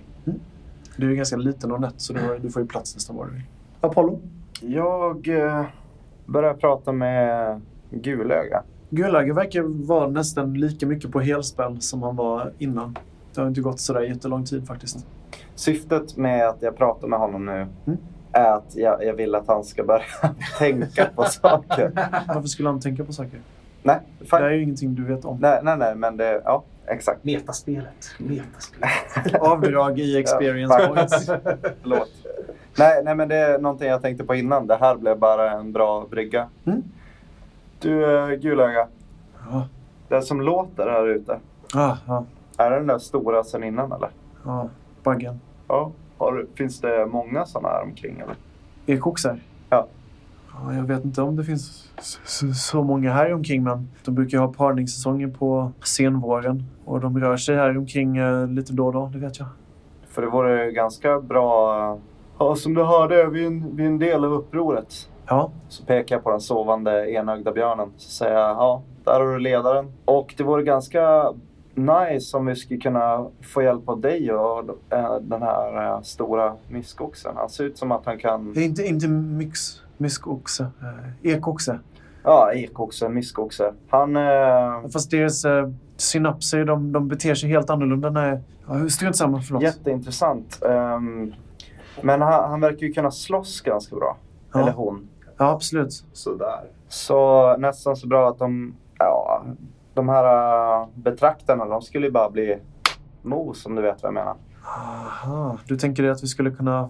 Du är ganska liten och nätt så du, har, du får ju plats nästan var du vill. Apollo? Jag eh, börjar prata med Gulöga. Gullagge verkar vara nästan lika mycket på helspänn som han var innan. Det har inte gått sådär jättelång tid faktiskt. Syftet med att jag pratar med honom nu Mm. är att jag, jag vill att han ska börja tänka på saker. Varför skulle han tänka på saker? Nej, Det är ju ingenting du vet om. nej, nej, nej, men det, ja, exakt. Metaspelet. Metaspelet. Avdrag i experience Ja, points. Förlåt. Nej, nej, men det är någonting jag tänkte på innan. Det här blev bara en bra brygga. Mm. Du, uh, Gulöga. Ja, Det som låter här ute. ja, ja, Är det den där stora sen innan eller? ja. Baggen. Ja. Har, finns det många sådana här omkring eller? Ekoxar? Ja. ja. Jag vet inte om det finns så, så många här omkring men de brukar ha parningssäsonger på senvåren. Och de rör sig här omkring eh, lite då och då, det vet jag. För det vore ganska bra. Ja, som du hörde är vi en, vi är en del av upproret. Ja, Så pekar jag på den sovande enögda björnen. Så säger jag, ja, där har du ledaren. Och det vore ganska nice om vi skulle kunna få hjälp av dig och eh, den här eh, stora myskoxen. Han ser ut som att han kan... inte, inte myx, myskoxe. Eh, ekoxe. Ja, ekoxe, myskoxe. Han... Eh, Fast deras eh, synapser, de, de beter sig helt annorlunda när... Ja, strunt samma, förlåt. jätteintressant. Ehm, men han, han verkar ju kunna slåss ganska bra. Ja. Eller hon. Ja, absolut. Sådär. Så nästan så bra att de, ja, de här äh, betraktarna, de skulle ju bara bli mos om du vet vad jag menar. Aha. Du tänker dig att vi skulle kunna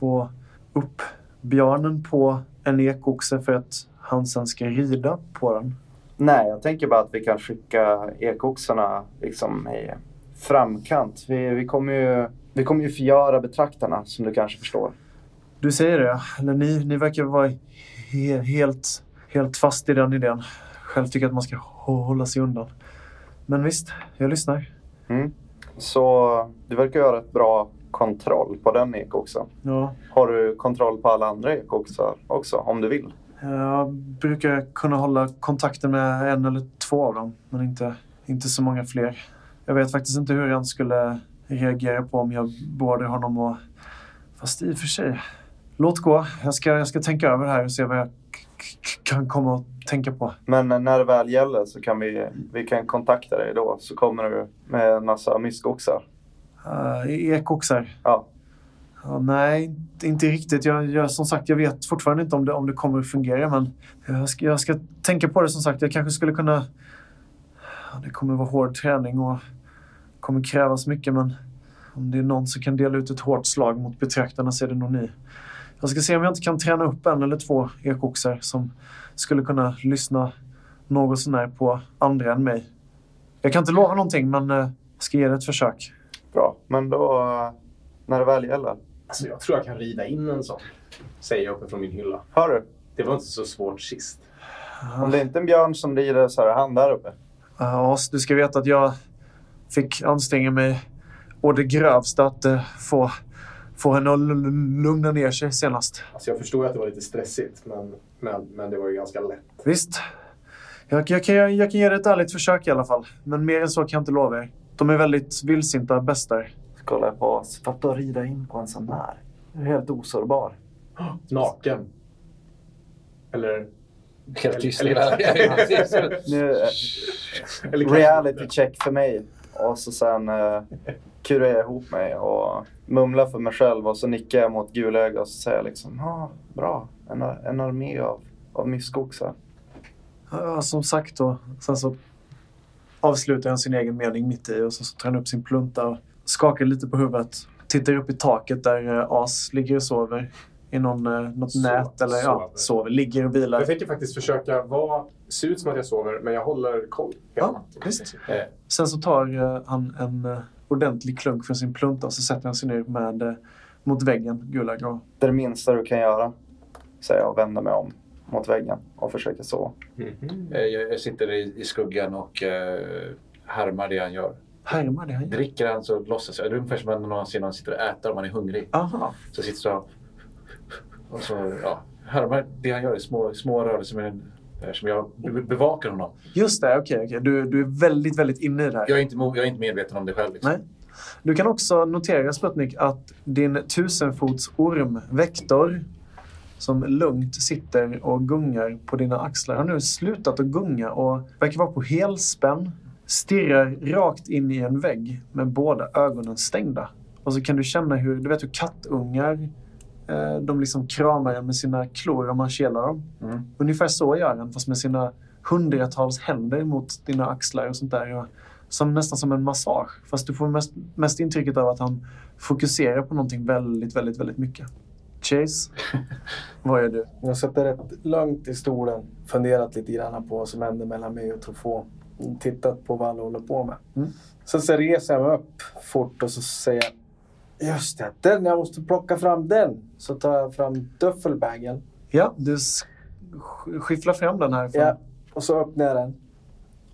få upp björnen på en ekoxe för att han sen ska rida på den? Nej, jag tänker bara att vi kan skicka ekoxarna liksom i framkant. Vi, vi kommer ju, vi kommer ju förgöra betraktarna som du kanske förstår. Du säger det, eller ni, ni verkar vara he, helt, helt fast i den idén. Själv tycker jag att man ska hå- hålla sig undan. Men visst, jag lyssnar. Mm. Så du verkar göra ett bra kontroll på den ekoxen. Ja. Har du kontroll på alla andra ekoxar också om du vill? Jag brukar kunna hålla kontakten med en eller två av dem, men inte, inte så många fler. Jag vet faktiskt inte hur han skulle reagera på om jag beordrar honom och... Fast i och för sig, låt gå. Jag ska, jag ska tänka över det här och se vad jag kan komma att tänka på. Men när det väl gäller så kan vi, vi kan kontakta dig då. Så kommer du med en massa myskoxar. Uh, ekoxar? Ja. Ja, nej, inte- riktigt. Jag, jag, som sagt, jag vet fortfarande inte om det, om det kommer att fungera. Men jag ska, jag ska tänka på det som sagt. Jag kanske skulle kunna... Det kommer vara hård träning och kommer krävas mycket. Men om det är någon som kan dela ut ett hårt slag mot betraktarna så är det nog ni. Jag ska se om jag inte kan träna upp en eller två ekoxar som skulle kunna lyssna något sånär på andra än mig. Jag kan inte lova någonting, men eh, jag ska ge det ett försök. Bra. Men då, eh, när det väl gäller. Alltså, jag tror jag kan rida in en sån. Säger jag uppe från min hylla. Hör du? Det var inte så svårt sist. Om det är inte en björn som rider så är det han där uppe. Ja, As, du ska veta att jag fick anstränga mig å det grövsta att eh, få, få henne att lugna ner sig senast. Alltså, jag förstår att det var lite stressigt, men, men, men det var ju ganska lätt. Visst, jag, jag, kan, jag kan ge det ett ärligt försök i alla fall. Men mer än så kan jag inte lova er. De är väldigt vildsinta bästar. Kollar jag på oss. Fattar rida in på en sån här. Du är helt osårbar. Naken. Eller... Helt tyst. Eller- Eller kanske- reality check för mig. Och så sen eh, kurar jag ihop mig och mumlar för mig själv. Och så nickar jag mot gulöga och så säger jag liksom ja, bra. En, en armé av, av myskoxar. Ja, som sagt då. Sen så avslutar han sin egen mening mitt i och så, så tar han upp sin plunta och skakar lite på huvudet. Tittar upp i taket där eh, As ligger och sover. I någon, eh, något So- nät eller ja, sover. sover. Ligger och vilar. Jag tänker faktiskt försöka vara, se ut som att jag sover, men jag håller koll hela Ja. Eh, Sen så tar eh, han en eh, ordentlig klunk från sin plunta och så sätter han sig ner med, eh, mot väggen, Gulag. Och, Det är det minsta du kan göra. Säger jag och vänder mig om mot väggen och försöker sova. mhm. Eh, Jag jag sitter i, i skuggan och eh, härmar det han gör. härmar det han gör. Dricker han så låtsas jag. Det är ungefär som när någon ser någon sitter och äter om man är hungrig. Aha. Så sitter så och så ja, härmar det han gör i små, små rörelser med en, eh, som jag be- bevakar honom. Just det, okej. okej. Du, du är väldigt, väldigt inne i det här. Jag är inte, jag är inte medveten om det själv. Liksom. Nej. Du kan också notera, Sputnik, att din tusenfotsorm, Vektor, som lugnt sitter och gungar på dina axlar, har nu slutat att gunga och verkar vara på helspänn. Stirrar rakt in i en vägg med båda ögonen stängda. Och så kan du känna hur, du vet hur kattungar, eh, de liksom kramar en med sina klor och man kelar dem. Mm. Ungefär så gör han, fast med sina hundratals händer mot dina axlar och sånt där. Och som, nästan som en massage. Fast du får mest, mest intrycket av att han fokuserar på någonting väldigt, väldigt, väldigt mycket. Chase, vad gör du? Jag sätter rätt lugnt i stolen, funderat lite grann på vad som händer mellan mig och Truffaut. Tittat på vad han håller på med. Mm. Sen så reser jag mig upp fort och så säger jag Just det, den, jag måste plocka fram den. Så tar jag fram duffelbagen. Ja, du s- sk- skifflar fram den här. Ja, och så öppnar jag den.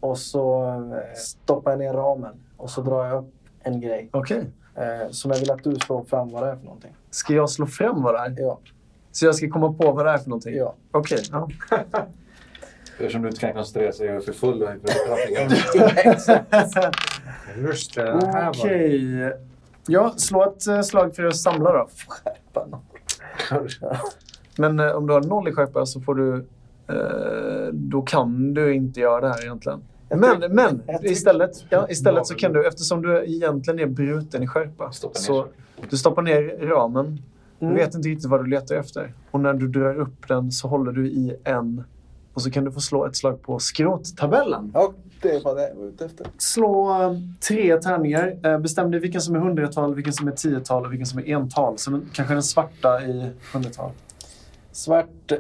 Och så eh, stoppar jag ner ramen. Och så drar jag upp en grej. Okej. Eh, som jag vill att du slår fram vad det är för någonting. Ska jag slå fram vad det är? Ja. Så jag ska komma på vad det är för någonting? Ja. Okej. ja. Eftersom du inte kan koncentrera sig och är för full. och för- Just det, här var Okej. Ja, slå ett eh, slag för att samla då. Men eh, om du har noll i skärpa så får du... Eh, då kan du inte göra det här egentligen. Men, men istället, ja, istället så kan du, eftersom du egentligen är bruten i skärpa, så du stoppar ner ramen. Du Mm. vet inte riktigt vad du letar efter. Och när du drar upp den så håller du i en och så kan du få slå ett slag på skrottabellen. Ja, det var det jag var ute efter. Slå eh, tre tärningar. Eh, Bestäm dig vilken som är hundratal, vilken som är tiotal och vilken som är ental. Så kanske den svarta i hundratal. Svart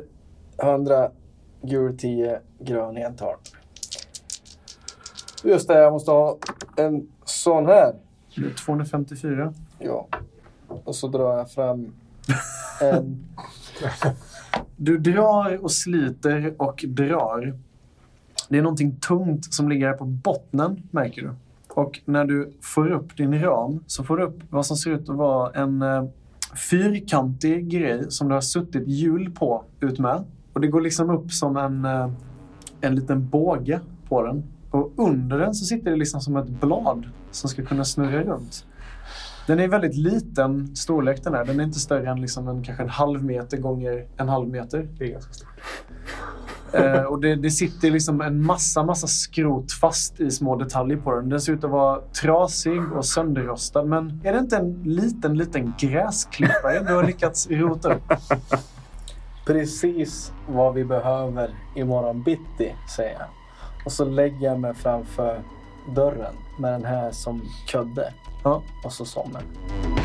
100, gul 10, grön ental. Just det, jag måste ha en sån här. Det är 254. Ja. Och så drar jag fram en... Du drar och sliter och drar. Det är någonting tungt som ligger här på bottnen, märker du. Och när du får upp din ram så får du upp vad som ser ut att vara en eh, fyrkantig grej som det har suttit hjul på utmed. Och det går liksom upp som en, eh, en liten båge på den. Och under den så sitter det liksom som ett blad som ska kunna snurra runt. Den är väldigt liten storlek den är. Den är inte större än liksom en, kanske en halv meter gånger en halv meter. Det är ganska stort. Eh, och det, det sitter liksom en massa, massa skrot fast i små detaljer på den. Den ser ut att vara trasig och sönderrostad. Men är det inte en liten, liten gräsklippare du har lyckats rota upp? Precis vad vi behöver imorgon bitti, säger jag. Och så lägger jag mig framför dörren med den här som kudde. Ja. Och så somnar. Du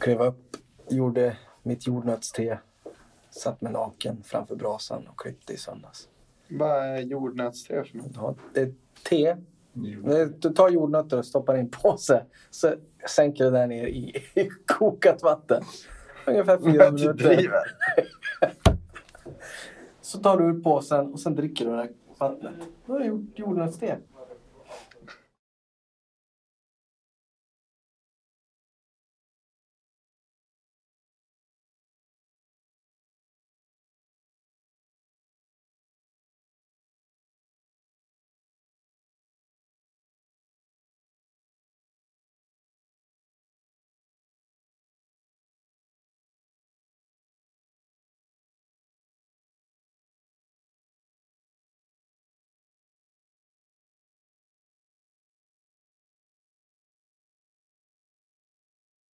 Klev upp, gjorde mitt jordnötste. Satt mig naken framför brasan och klippte i söndags. Vad är jordnötste för något? Ja, det är te. Du tar jordnötter och stoppar i en påse. Så sänker du den ner i, i kokat vatten. Ungefär fyra minuter. Så tar du ur påsen och sen dricker du det här vattnet. Då har du gjort jordnötste.